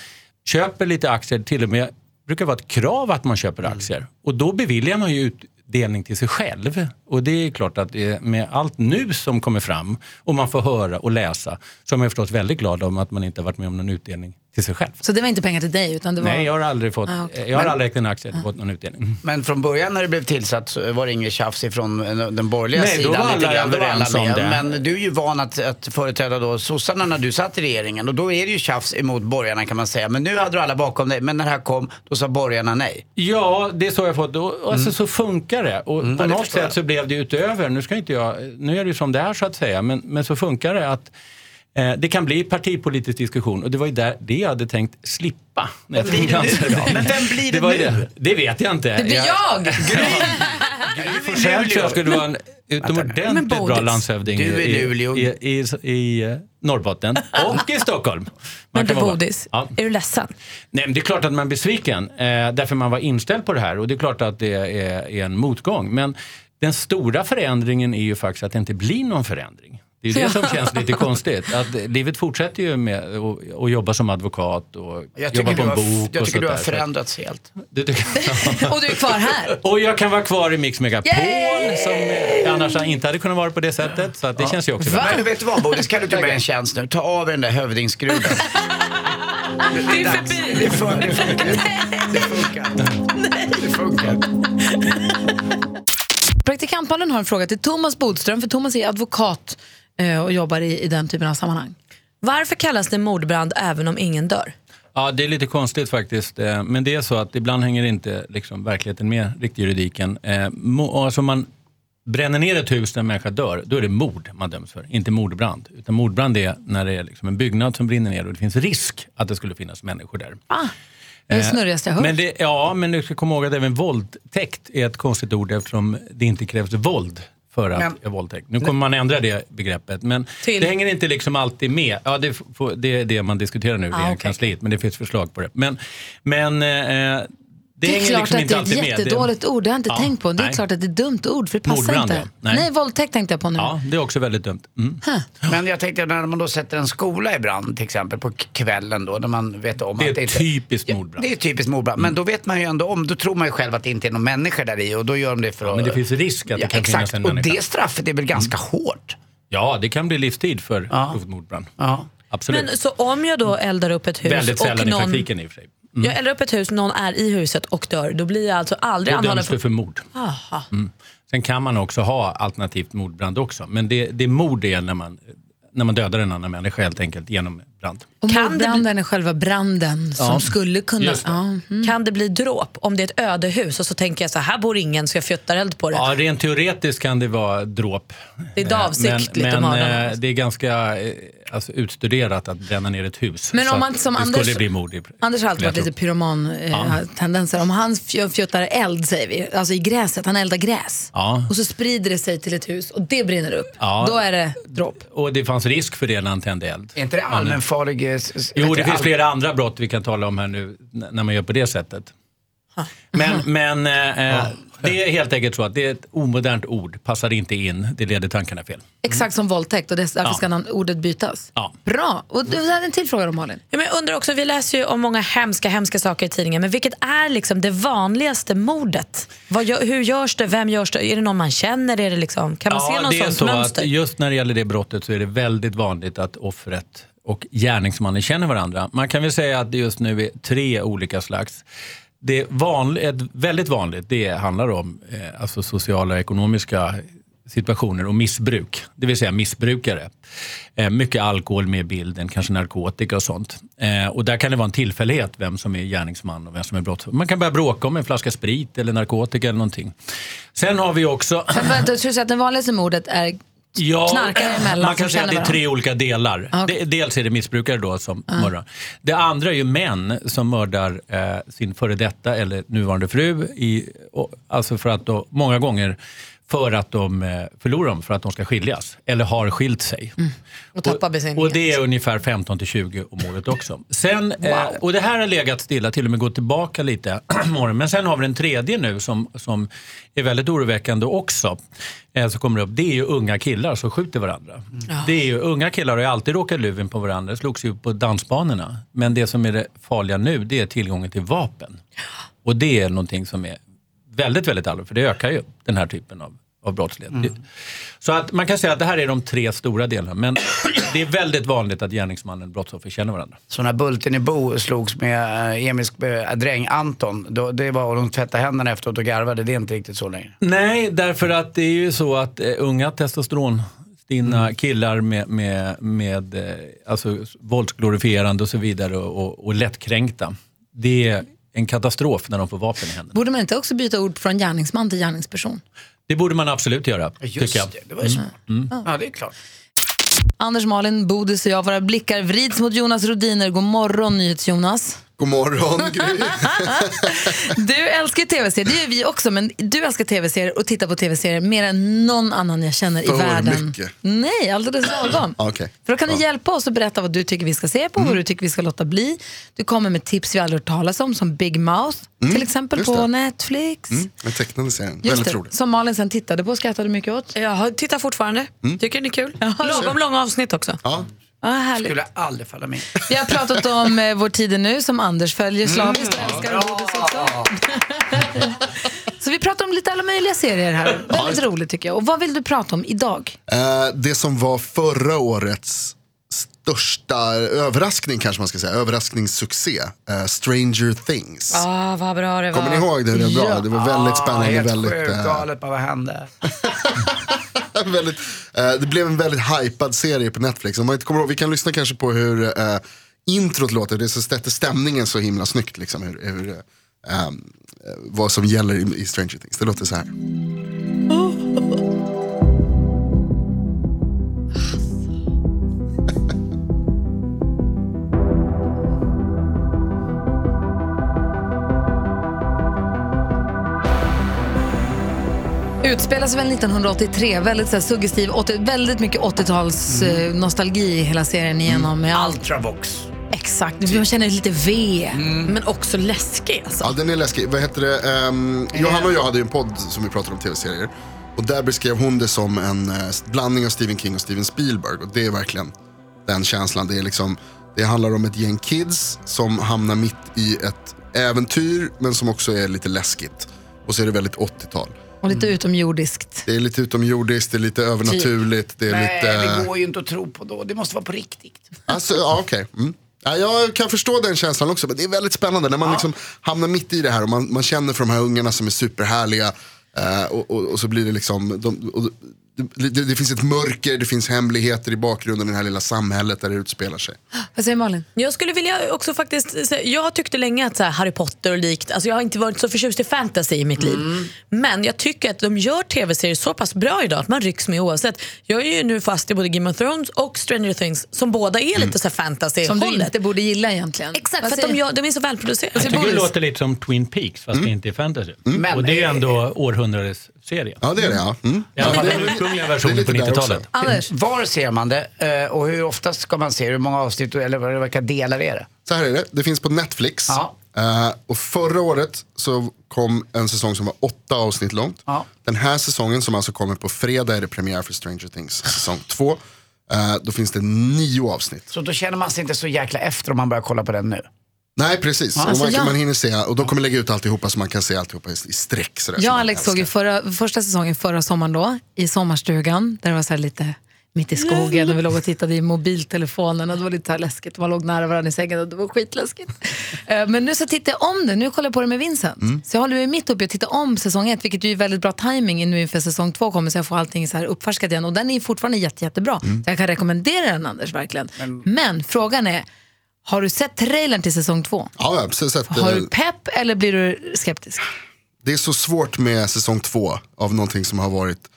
köper lite aktier, till och med brukar vara ett krav att man köper aktier. Och då beviljar man ju utdelning till sig själv. Och det är klart att med allt nu som kommer fram och man får höra och läsa så är man förstås väldigt glad om att man inte har varit med om någon utdelning till sig själv. Så det var inte pengar till dig? Utan det var... Nej, jag har aldrig fått, Ah, okej. jag har Men- aldrig ägt en aktie och fått någon utdelning. Men från början när det blev tillsatt så var det inget tjafs ifrån den borgerliga Nej, sidan. grann, då var överens alla om med. det. Men du är ju van att, att företräda då sossarna när du satt i regeringen och då är det ju tjafs emot borgarna kan man säga. Men nu hade du alla bakom dig, men när det här kom då sa borgarna nej. Ja, det är så jag fått. Och, alltså, Så funkar det. Och Mm, på ja, något förstår jag. sätt så blev det utöver, nu, ska inte jag, nu är det ju som det är så att säga, men, men så funkar det att eh, det kan bli partipolitisk diskussion och det var ju där, det jag hade tänkt slippa. när jag blir det? Men vem blir det var ju nu? Det, det vet jag inte. Det blir jag! Själv tror jag skulle vara en utomordentligt bra landshövding Du är i, i, i, i eh, Norrbotten och i Stockholm. Man Men du Bodis, Ja. är du ledsen? Nej, men det är klart att man är besviken, eh, därför man var inställd på det här och det är klart att det är, är en motgång. Men den stora förändringen är ju faktiskt att det inte blir någon förändring. Det är det som känns lite konstigt. Att livet fortsätter ju med att- jobba som advokat och Jag jobba på en har, bok. jag och tycker du har där. förändrats helt. Du tycker- Och du är kvar här. Och jag kan vara kvar i Mix Megapol som eh, annars inte hade kunnat vara på det sättet. Så att det känns ju också Men bra. du vet du vad Bodis, kan du inte göra en tjänst nu? Ta av den där hövdingskruven. Det är förbi. Det fun- det funkar. Det funkar. Det funkar. Praktikantmalen har en fråga till Thomas Bodström, för Thomas är advokat och jobbar i, i den typen av sammanhang. Varför kallas det mordbrand även om ingen dör? Ja, det är lite konstigt faktiskt. eh, Men det är så att ibland hänger inte liksom, verkligheten med riktigt juridiken. Eh, Alltså man bränner ner ett hus där en människa dör, då är det mord man döms för. Inte mordbrand. Utan mordbrand är när det är liksom en byggnad som brinner ner och det finns risk att det skulle finnas människor där. Ah, det är Eh, snurrigaste jag hört. Men det, ja, men du ska komma ihåg att även våldtäkt är ett konstigt ord eftersom det inte krävs våld för att göra våldtäkt. Nu kommer man ändra det begreppet, men Till? det hänger inte liksom alltid med. Ja, det, det är det man diskuterar nu i Ah, okej. kansliet, men det finns förslag på det. Men, men eh, det, det är klart liksom att inte det är ett jättedåligt ord, det har jag inte Ja, tänkt på. Det är nej. klart att det är ett dumt ord, för det passar Mordbrand, inte. ja. Nej. Nej, våldtäkt tänkte jag på nu. Ja, det är också väldigt dumt. Mm. Men jag tänkte när man då sätter en skola i brand till exempel på kvällen då när man vet om Det är att det inte... typiskt Ja, mordbrand. Det är typiskt mordbrand. Men då vet man ju ändå om, då tror man ju själv att det inte är någon människa där i och då gör de det för att... Men det finns risk att det ja, kan exakt. finnas en och människa. Mm. det straffet är väl ganska hårt? Ja, det kan bli livstid för Ja. grovt mordbrand. Ja. Absolut. Men så om jag då eldar upp ett hus Väldigt och sällan i någon, praktiken i och för sig. Jag eldar upp ett hus, någon är i huset och dör, då blir jag alltså aldrig Då anhållen döms för... du för mord. Aha. Sen kan man också ha alternativt mordbrand också. Men det, det är mord är när man, när man dödar en annan människa helt enkelt genom brand. Och Kan det mordbranden är själva branden som Ja, skulle kunna... det. Ja, mm. Kan det bli dråp om det är ett ödehus och så tänker jag så här, här bor ingen så jag fjuttar eld på det. Ja, rent teoretiskt kan det vara dråp. Det är inte Eh, avsiktligt Men, att men mörda eh, det är ganska eh, alltså, utstuderat att bränna ner ett hus. Men om man som det Anders- skulle bli mord. I, Anders har alltid varit lite pyroman-tendenser. Om han fj- fjuttar eld, säger vi, alltså i gräset, han eldar gräs. Ja. Och så sprider det sig till ett hus och det brinner upp. Ja. Då är det dråp. Och det fanns risk för det när han tände eld. Är inte det allmänfarlig... eh, s- s- Jo, det finns flera andra brott vi kan tala om här nu när man gör på det sättet. Men, men eh, eh, det är helt enkelt så att det är ett omodernt ord, passar inte in, det leder tankarna fel. Exakt som våldtäkt och därför Ja. ska namn- ordet bytas. Ja. Bra. Och du hade en till fråga då Malin. Ja, men jag undrar också, vi läser ju om många hemska, hemska saker i tidningen, men vilket är liksom det vanligaste mordet? Vad hur görs det? Vem görs det? Är det någon man känner? Är det liksom, kan man se någon det är sånt så mönster? att just när det gäller det brottet så är det väldigt vanligt att offret och gärningsmannen känner varandra. Man kan väl säga att det just nu är tre olika slags. Det vanlig, ett väldigt vanligt det handlar om eh, alltså sociala och ekonomiska situationer och missbruk, det vill säga missbrukare. Eh, mycket alkohol med i bilden, kanske narkotika och sånt. Eh, och där kan det vara en tillfällighet vem som är gärningsman och vem som är brottsoffer. Man kan börja bråka om en flaska sprit eller narkotika eller någonting. Sen har vi också För att, jag tror att det vanligaste mordet är Ja, knarkare emellan man kan säga att det är tre olika delar. Okej. Det, dels är det missbrukare då som mördar. Det andra är ju män som mördar eh, sin före detta eller nuvarande fru. I, och, alltså för att då, många gånger för att de eh, förlorar dem, för att de ska skiljas. Eller har skilt sig. Och tappa besinningen. Och det är ungefär 15 till 20 om året också. Sen, eh, och det här har legat stilla, till och med gått tillbaka lite. Men sen har vi den tredje nu som, som är väldigt oroväckande också. Eh, som kommer upp. Det är ju unga killar som skjuter varandra. Det är ju, unga killar har ju alltid råkat luven på varandra, slogs ju på dansbanorna. Men det som är det farliga nu, det är tillgången till vapen. Och det är någonting som är väldigt, väldigt allvarligt, för det ökar ju den här typen av, av brottslighet. Så att man kan säga att det här är de tre stora delarna. Men det är väldigt vanligt att gärningsmannen och brottsoffer känner varandra. Så när Bulten i Bo slogs med eh, Emils eh, dräng Anton, då, det var och de tvättade händerna efteråt och garvade. Det är inte riktigt så längre. Nej, därför att det är ju så att eh, unga testosteronstinna killar med, med, med eh, alltså, våldsglorifierande och så vidare och, och, och lättkränkta. Det en katastrof när de får vapen i händerna. Borde man inte också byta ord från gärningsman till gärningsperson? Det borde man absolut göra, Just tycker jag. det, det var ju smart. Ja, det är klart. Anders, Malin, Bodis och jag, våra blickar vrids mot Jonas Rodiner. God morgon, NyhetsJonas. God morgon Gry. Du älskar tv-serier, det gör vi också, men du älskar tv-serier och tittar på tv-serier mer än någon annan jag känner För i världen. mycket. Nej, alldeles lagom. Ja, Okej. För då kan du Ja. Mm. hjälpa oss att berätta vad du tycker vi ska se på, vad du tycker vi ska låta bli. Du kommer med tips vi aldrig hört talas om, som Big Mouth till exempel Mm. just på det. Netflix. Mm, den tecknade serien. Väldigt rolig. som Malin sen tittade på och skrattade mycket åt. Jag tittar fortfarande. Tycker det är kul. Lagom långa avsnitt också. Ja. Härligt. Skulle aldrig falla mig in. Vi har pratat om eh, Vår tid är nu som Anders följer slaviskt och älskar och också. Så vi pratar om lite alla möjliga serier här. Väldigt roligt tycker jag. Och vad vill du prata om idag? Eh, det som var förra årets största överraskning kanske man ska säga, överraskningssuccé, eh, Stranger Things. Ah, vad bra det var. Kommer ni ihåg det? Det var, bra. Ja. Det var väldigt spännande. helt väldigt, sjukt eh, galet bara, vad hände? väldigt, eh, det blev en väldigt hypad serie på Netflix. Om man inte kommer ihåg, vi kan lyssna kanske på hur eh, introt låter. Det så sätter stämningen så himla snyggt. Liksom, hur, hur, eh, vad som gäller i, i Stranger Things. Det låter så här. Utspelar sig väl 1983, väldigt så här, suggestiv, 80, väldigt mycket 80-tals eh, nostalgi i hela serien igenom. Med allt. Ultravox. Exakt, man känner lite V. Men också läskig alltså. Ja, den är läskig. Vad heter det? Um, Johanna och jag hade ju en podd som vi pratade om tv-serier. Och där beskrev hon det som en eh, blandning av Stephen King och Steven Spielberg. Och det är verkligen den känslan. Det, är liksom, det handlar om ett gäng kids som hamnar mitt i ett äventyr men som också är lite läskigt. Och så är det väldigt 80-tal. Och lite utomjordiskt. Det är lite utomjordiskt, det är lite övernaturligt. Det är Nej, lite... det går ju inte att tro på då. Det måste vara på riktigt. Alltså, ja, okej. Mm. Ja, jag kan förstå den känslan också, men det är väldigt spännande när man liksom hamnar mitt i det här och man, man känner för de här ungarna som är superhärliga. eh, och, och, och så blir det liksom, de, och, det, det, det finns ett mörker, det finns hemligheter i bakgrunden i det här lilla samhället där det utspelar sig. Vad säger Malin? Jag skulle vilja också faktiskt säga- jag tyckte länge att så här Harry Potter och likt, alltså jag har inte varit så förtjust i fantasy i mitt liv. Men jag tycker att de gör tv-serier så pass bra idag att man rycks med oavsett. Jag är ju nu fast i både Game of Thrones och Stranger Things som båda är lite så här fantasy Som du inte borde gilla egentligen. Exakt, Vad för att de, gör, de är så välproducerade. Jag tycker det låter lite som Twin Peaks fast det inte är fantasy. Men- Och det är ändå århundradets serie. Ja, det är det ja. Mm. I alla fall det- den ursprungliga versionen på där 90-talet. också. Anders? Var ser man det eh, och hur ofta ska man se det? Hur många avsnitt eller vilka delar är det? Så här är det, det finns på Netflix. Ja. Eh, och förra året så kom en säsong som var åtta avsnitt långt. Ja. Den här säsongen som alltså kommer på fredag är det premiär för Stranger Things säsong två. Eh, då finns det nio avsnitt. Så då känner man sig inte så jäkla efter om man börjar kolla på den nu. Nej precis, och Alltså, man, jag- man hinner se och de kommer lägga ut alltihopa så man kan se alltihopa i, i streck. Sådär, Jag och Alex såg ju förra, första säsongen förra sommaren då, i sommarstugan, där det var så här lite mitt i skogen och vi låg och tittade i mobiltelefonen och det var lite så här läskigt. Man låg nära varandra i sängen och det var skitläskigt. Eh, Men nu så tittar jag om det, nu kollar jag på det med Vincent. Mm. Så jag håller mig mitt uppe i att titta om säsong ett, vilket ju är väldigt bra timing nu inför säsong två kommer så jag får allting så här uppfärskat igen och den är fortfarande jätte, jättebra. Mm. Så jag kan rekommendera den Anders verkligen. Men, frågan är, har du sett trailern till säsong två? Ja, jag har precis sett, Har eh, du pepp eller blir du skeptisk? Det är så svårt med säsong två av någonting som har varit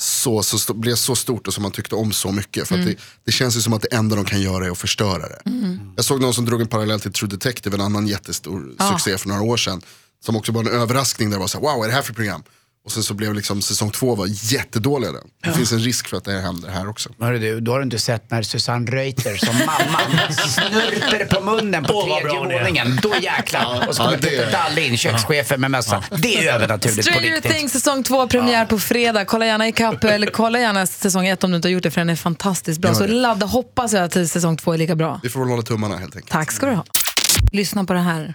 så, så, blev så stort och som man tyckte om så mycket. För att det, det känns ju som att det enda de kan göra är att förstöra det. Jag såg någon som drog en parallell till True Detective, en annan jättestor succé för några år sedan. Som också var en överraskning där det var så här, wow är det här för program? Och sen så blev liksom säsong två var jättedålig den. Det finns en risk för att det händer här också. Hörru du, då har du inte sett när Susanne Reuter som mamman snurper på munnen på tredje våningen. Då jäklar. Och så kommer Ja, det Peter är- Dalle in, kökschefen med mössan. Det är övernaturligt på Stranger riktigt. Things säsong två, premiär på fredag. Kolla gärna ikapp, eller kolla gärna säsong ett om du inte har gjort det för den är fantastiskt bra. Så ladda, hoppas jag att säsong två är lika bra. Vi får väl hålla tummarna helt enkelt. Tack ska du ha. Lyssna på det här.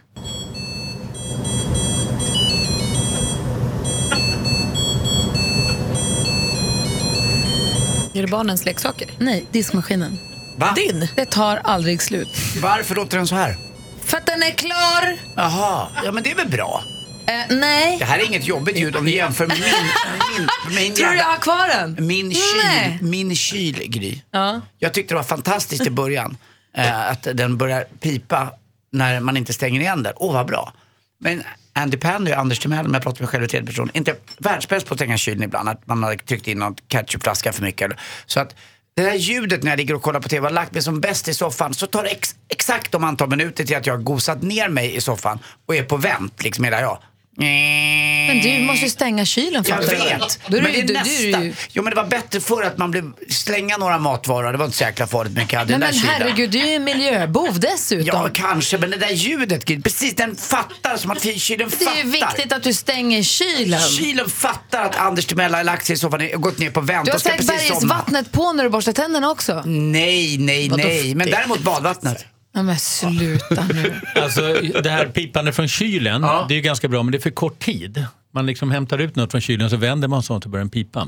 Är det barnens leksaker? Nej, diskmaskinen. Va? Din? Det tar aldrig slut. Varför låter den så här? För att den är klar! Jaha, ja men det är väl bra. Eh, nej. Det här är inget jobbigt ljud om du jämför med min, min, min, Tror du jag har kvar den? min kyl, Nej. min kyl, Gry. Ja. Jag tyckte det var fantastiskt i början eh, att den börjar pipa när man inte stänger igen den. Åh, vad bra. Men Andy Pandy och Anders Timell, om jag pratar med själv i tredje person, inte världsbäst på att stänga kylen ibland. Att man har tryckt in någon ketchupflaska för mycket. Så att Det där ljudet när jag ligger och kollar på TV och har lagt mig som bäst i soffan så tar det ex exakt de antal minuter till att jag har gosat ner mig i soffan och är på vänt liksom hela jag. Men du måste ju stänga kylen Jag fattar du väl? vet! Men det, det är det nästa. ju... Jo men det var bättre förr att man blev slänga några matvaror. Det var inte så jäkla farligt mycket jag hade i Nej den men där kylen. herregud, du är ju en miljöbov dessutom. Ja, kanske, men det där ljudet, Gud, precis, den fattar som att kylen det fattar. är ju viktigt att du stänger kylen. Kylen fattar att Anders Timell har lagt sig i soffan och gått ner på vänt Du har somna. bergsvattnet på när du borstar tänderna också. Nej, nej, nej. Men det? däremot badvattnet. Ja, men sluta nu. Alltså, det här pipande från kylen, det är ju ganska bra men det är för kort tid. Man liksom hämtar ut något från kylen så vänder man sånt och börjar den pipa.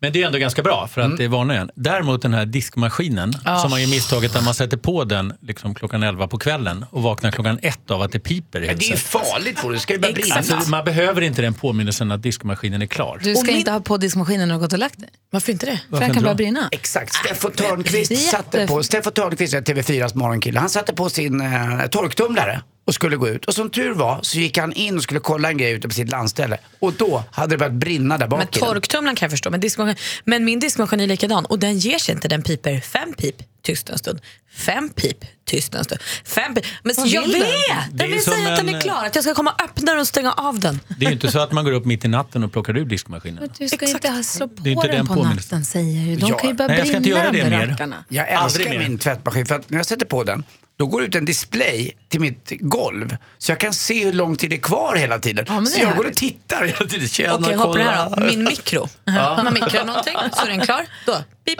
Men det är ändå ganska bra för att Mm. det är vanligen. Däremot den här diskmaskinen Ah. som man gör misstaget att man sätter på den liksom klockan 11 på kvällen och vaknar klockan ett av att det piper. i Men det är ju huset. farligt, det ska ju börja brinna. Alltså, man behöver inte den påminnelsen att diskmaskinen är klar. Du ska inte ha på diskmaskinen när du har gått och lagt dig. Varför inte det? För den kan börja brinna. Exakt. Steffo Det är Törnqvist satte på, Steffo Törnqvist är TV4s morgonkille, han satte på sin eh, torktumlare och skulle gå ut. Och som tur var så gick han in och skulle kolla en grej ute på sitt landställe. Och då hade det börjat brinna där bak Men torktumlaren kan jag förstå, men, diskmaskin, men min diskmaskin är likadan och den ger sig inte. Den piper fem pip, tyst en stund. Fem pip, tyst en stund. Fem pip. Men Vad jag vet! den? Det är Den vill säga att den en, är klar, att jag ska komma och öppna den och stänga av den. Det är ju inte så att man går upp mitt i natten och plockar ur diskmaskinen. Du ska inte ha slå på Det är inte den den på natten säger ju. De Ja. kan ju börja Nej, jag ska inte göra de det mer. rackarna. Jag Aldrig älskar mer. min tvättmaskin för att när jag sätter på den då går det ut en display till mitt golv. Så jag kan se hur lång tid det är kvar hela tiden. Ja, men så jag går och tittar hela tiden. Tjena, Okej, hoppa det här då. Min mikro. När man mikrar någonting så är den klar. Då, pip,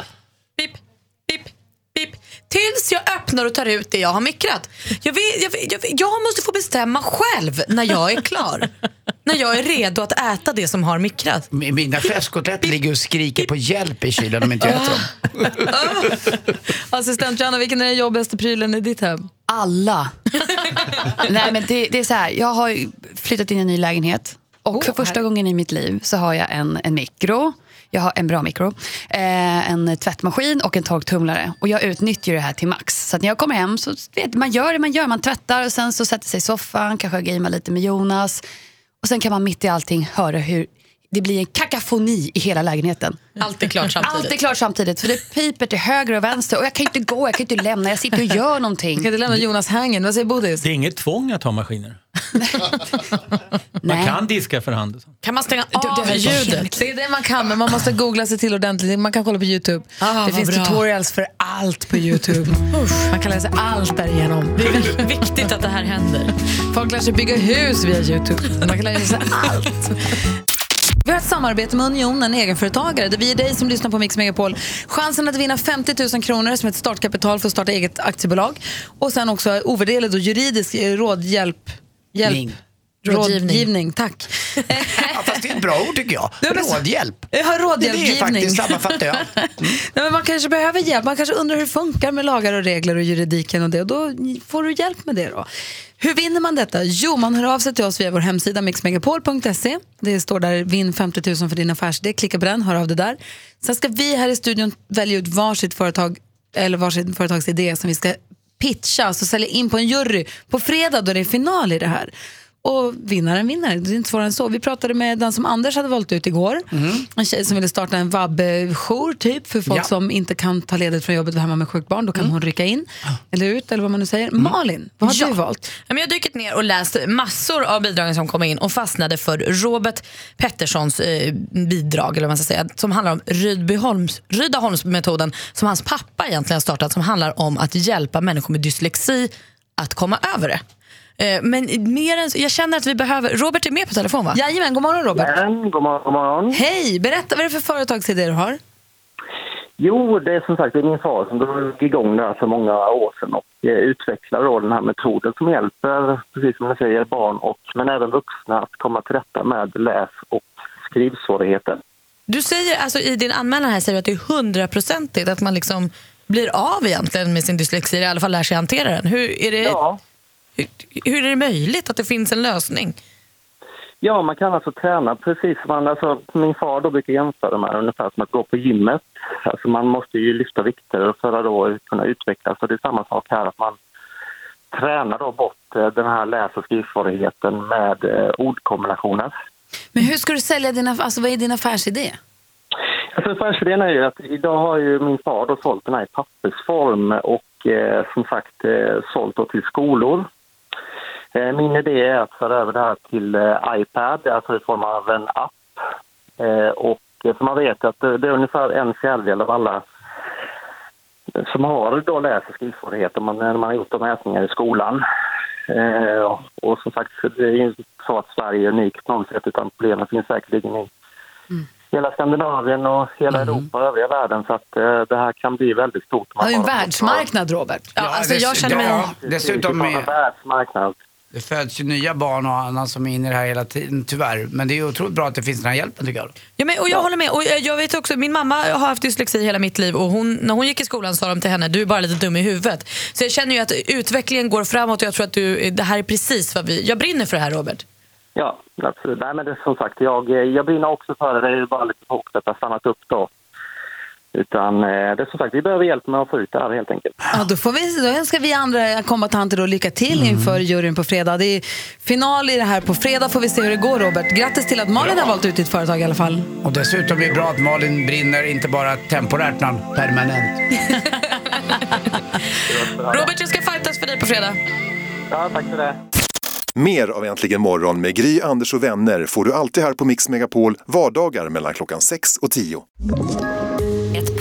pip. Tills jag öppnar och tar ut det jag har mikrat. Jag, vet, jag, vet, jag, vet, jag måste få bestämma själv när jag är klar. när jag är redo att äta det som har mikrat. Mina fläskkotletter ligger och skriker på hjälp i kylen om inte jag äter dem. Assistent Johanna, vilken är den jobbigaste prylen i ditt hem? Alla. Nej, men det, det är så här, jag har flyttat in i en ny lägenhet och för första gången i mitt liv så har jag en, en mikro. Jag har en bra mikro, eh, en tvättmaskin och en torktumlare. Och jag utnyttjar det här till max. Så att när jag kommer hem så vet man gör det man gör. Man tvättar och sen så sätter sig i soffan, kanske gamear lite med Jonas. Och sen kan man mitt i allting höra hur det blir en kakafoni i hela lägenheten. Allt är klart samtidigt. Allt är klart samtidigt. För det piper till höger och vänster. Och jag kan inte gå, jag kan inte lämna. Jag sitter och gör någonting. Du kan inte lämna Jonas hängen. Vad säger Bodis? Det är inget tvång att ha maskiner. Man Nej. kan diska för hand. Kan man stänga det av har jag ljudet? Det är det man kan, men man måste googla sig till ordentligt. Man kan kolla på Youtube. Ah, det finns bra. tutorials för allt på Youtube. man kan läsa allt därigenom. Det är viktigt att det här händer. Folk lär sig bygga hus via Youtube. Man kan lära sig allt. Vi har ett samarbete med Union, en egenföretagare, där vi ger dig som lyssnar på Mix Megapol chansen att vinna 50 000 kronor som ett startkapital för att starta eget aktiebolag. Och sen också ovärderlig och juridisk rådhjälp. Hjälp. Ning. Rådgivning. Rådgivning, tack. Ja, fast det är ett bra ord tycker jag. Ja, Rådhjälp. Jag har Det är rådhjälpgivning. faktiskt, sammanfattar jag. Nej, men man kanske behöver hjälp. Man kanske undrar hur det funkar med lagar och regler och juridiken och det. Och då får du hjälp med det då. Hur vinner man detta? Jo, man hör av sig till oss via vår hemsida mixmegapol.se. Det står där vinn 50 000 för din affärsidé. Klicka på den, hör av det där. Sen ska vi här i studion välja ut varsitt företag eller varsin företagsidé som vi ska pitcha, alltså sälja in på en jury på fredag då det är final i det här. Och vinnaren vinner, det är inte svårare än så. Vi pratade med den som Anders hade valt ut igår. En tjej som ville starta en vab-jour typ för folk Ja. som inte kan ta ledigt från jobbet och hemma med sjukt barn. Då kan hon rycka in, eller ut eller vad man nu säger. Malin, vad har Ja. du valt? Jag har dykt ner och läst massor av bidragen som kom in och fastnade för Robert Petterssons eh, bidrag, eller vad man ska säga, som handlar om Rydbyholms, Rydaholmsmetoden som hans pappa egentligen har startat, som handlar om att hjälpa människor med dyslexi att komma över det. Eh, Men mer än så, jag känner att vi behöver... Robert är med på telefon va? Jajamän, god morgon Robert. Men, god morgon, god morgon. Hej, berätta vad är det för företagsidé du har? Jo, det är som sagt det är min far som drog igång det här för många år sedan och eh, utvecklar då den här metoden som hjälper, precis som du säger, barn och men även vuxna att komma till rätta med läs och skrivsvårigheter. Du säger alltså i din anmälan här säger du att det är hundraprocentigt att man liksom blir av egentligen med sin dyslexi, eller i alla fall lär sig hantera den. Hur är det, Ja. Hur, är det möjligt att det finns en lösning? Ja, man kan alltså träna precis som man, alltså, min far då brukar jämföra med ungefär som att gå på gymmet. Alltså man måste ju lyfta vikter för att då kunna utvecklas. Så det är samma sak här att man tränar då bort eh, den här läs och skrivsvårigheten med eh, ordkombinationer. Men hur ska du sälja dina, alltså vad är din affärsidé? Första delen är ju att idag har ju min far då sålt den här i pappersform och eh, som sagt eh, sålt då till skolor. Eh, min idé är att föra över det här till eh, iPad, alltså i form av en app. Eh, och för man vet att det, är ungefär en fjärdedel av alla som har då läs och skrivsvårigheter man, när man har gjort de mätningar i skolan. Och, som sagt, det är ju inte så att Sverige är unikt på något sätt utan problemen finns säkerligen i hela Skandinavien och hela Europa och övriga världen så att eh, det här kan bli väldigt stort. Det är en världsmarknad, Robert. Ja, alltså, jag känner mig... Ja, dessutom Det är är, världsmarknad. Det föds ju nya barn och annan som är inne i det här hela tiden, tyvärr. Men det är otroligt bra att det finns den här hjälpen tycker jag. Ja, men, och jag håller med. Och jag, vet också, min mamma har haft dyslexi hela mitt liv och hon, när hon gick i skolan sa de till henne du är bara lite dum i huvudet. Så jag känner ju att utvecklingen går framåt och jag tror att du, det här är precis vad vi... Jag brinner för det här Robert. Ja, absolut. Nej, men det, som sagt, jag, jag brinner också för det. Det är bara lite tråkigt att det har stannat upp då. Utan eh, det är som sagt, vi behöver hjälp med att få ut det här helt enkelt. Ja, då, får vi, då önskar vi andra kombatanter då lycka till inför juryn på fredag. Det är final i det här på fredag får vi se hur det går Robert. Grattis till att Malin har valt ut ditt företag i alla fall. Och dessutom är det bra att Malin brinner, inte bara temporärt utan permanent. Robert, jag ska fightas för dig på fredag. Ja, tack för det. Mer av Äntligen morgon med Gry, Anders och vänner får du alltid här på Mix Megapol vardagar mellan klockan 6 och 10.